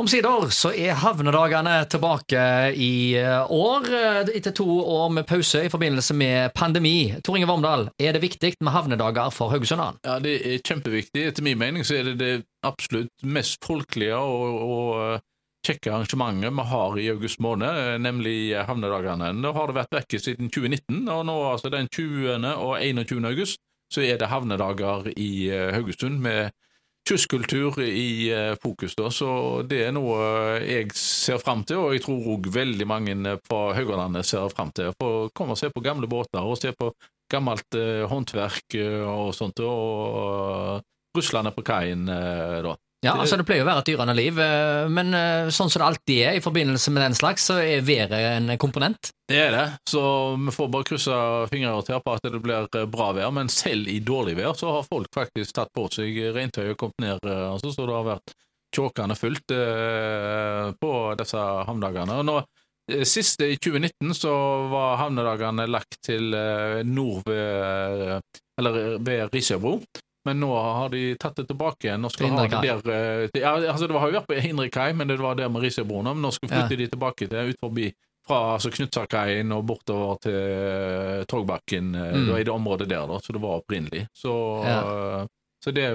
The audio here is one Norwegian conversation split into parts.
Omsider så er havnedagene tilbake i eh, år, eh, etter to år med pause i forbindelse med pandemi. Tor Inge Vormdal, er det viktig med havnedager for Haugesundan? Ja, det er kjempeviktig. Etter min mening så er det det absolutt mest folkelige og, og eh, kjekke arrangementet vi har i august måned, nemlig havnedagene. Nå har det vært vekke siden 2019, og nå altså den 20. og 21. august så er det havnedager i Haugesund med kystkultur i eh, fokus, da, så det er noe jeg ser fram til, og jeg tror òg veldig mange på Haugalandet ser fram til. For komme og se på gamle båter, og se på gammelt eh, håndverk eh, og sånt, og Russland er på kaien da. Ja, altså Det pleier å være et dyrende liv, eh, men eh, sånn som det alltid er i forbindelse med den slags, så er været en komponent. Det er det, så vi får bare krysse fingre og tær på at det blir eh, bra vær. Men selv i dårlig vær så har folk faktisk tatt på seg regntøy og kommet ned, altså, så det har vært tjåkende fullt på disse havnedagene. Og nå, Siste i 2019 så var havnedagene lagt til nord ved, eller ved Risøybro. Men nå har de tatt det tilbake. Nå skal ha det der eh, ja, altså Det har jo vært på Indre kai, men det var der med Risøybroen. Men nå skal flytte ja. de tilbake til ut forbi fra altså Knutsakaien og bortover til Togbakken, Torgbakken. Eh, mm. Da er det området der, da, så det var opprinnelig. Så, ja. så det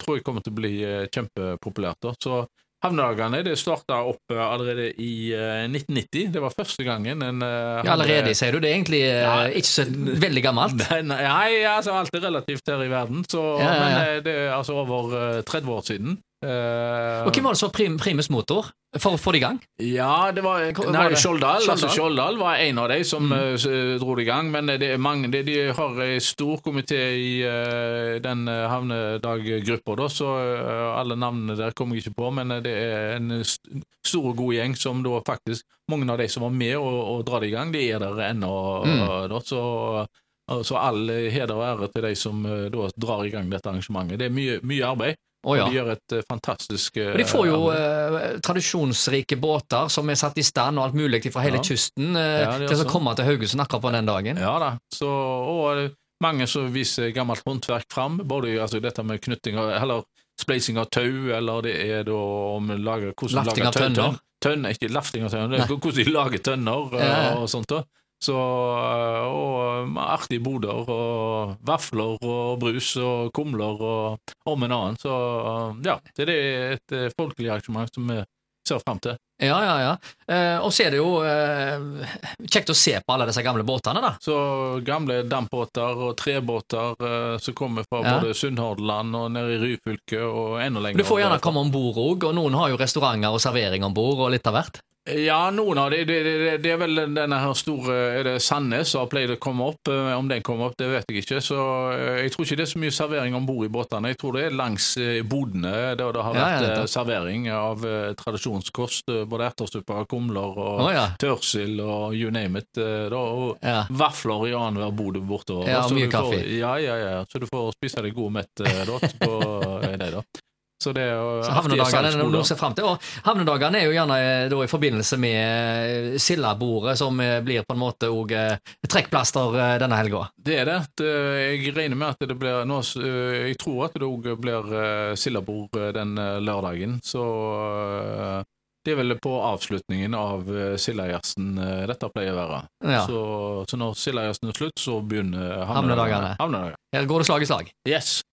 tror jeg kommer til å bli kjempepopulært. da. Så Havnedagene det starta opp eh, allerede i 1990. Eh, det var første gangen en uh, ja, Allerede, sier du? Det er egentlig ja, ikke så veldig gammelt? Nei, altså alt er relativt her i verden. Så, ja, Men det er altså over 30 år siden. Uh, og Hvem var det som prim, primus motor for å få det i gang? Ja, det var, nei, Skjoldal. Altså, Skjoldal var en av de som mm. uh, dro det i gang. Men det er mange, det, de har en stor komité i uh, den havnedaggruppa, så alle navnene der kommer jeg ikke på. Men det er en stor og god gjeng som da faktisk Mange av de som var med å, å dra det i gang, de er der ennå. Mm. Da, så så all heder og ære til de som da drar i gang dette arrangementet. Det er mye, mye arbeid. Oh, ja. De gjør et uh, fantastisk uh, Og De får jo uh, tradisjonsrike båter som er satt i stand og alt mulig fra hele ja. kysten ja, til å komme til Haugesund akkurat på den dagen. Ja da, så, og mange som viser gammelt håndverk fram, både altså, dette med knytting av, eller spleising av tau, eller det er da om lager, hvordan Lafting lager tønner. Tønner, ikke lafting av tønner, hvordan de lager tønner og sånt. da. Så, og artige boder og vafler og brus og kumler og om en annen. Så ja, det er et eh, folkelig arrangement som vi ser fram til. Ja, ja, ja. Eh, og så er det jo eh, kjekt å se på alle disse gamle båtene, da. Så gamle dampbåter og trebåter eh, som kommer fra ja. både Sunnhordland og nede i Ryfylke og enda lenger. Du får gjerne komme om bord òg, og noen har jo restauranter og servering om bord og litt av hvert. Ja, noen av dem. Det, det, det, er vel denne her store Er det Sandnes som har pleid å komme opp? Eh, om den kommer opp, det vet jeg ikke. Så eh, Jeg tror ikke det er så mye servering om bord i båtene. Jeg tror det er langs eh, bodene der det har vært ja, ja, servering av tradisjonskost. Både ertesuppe, kumler og oh, ja. tørrsild og you name it. Da, og vafler i annenhver bod bortover. Ja, og mye kaffe. Ja, ja, ja. Så du får spise deg god mett da, på. Så det er jo så Havnedagene er noe å se fram til. Og havnedagene er jo gjerne eh, da, i forbindelse med eh, Sildabordet, som eh, blir på en måte òg trekkplaster denne helga. Det er det. Jeg regner med at det blir nå, Jeg tror at det òg blir Sildabord den lørdagen. Så det er vel på avslutningen av Sildajazzen dette pleier å være. Ja. Så, så, når Sildajazzen er slutt, så begynner havnedagene. Her går det slag i slag. Yes.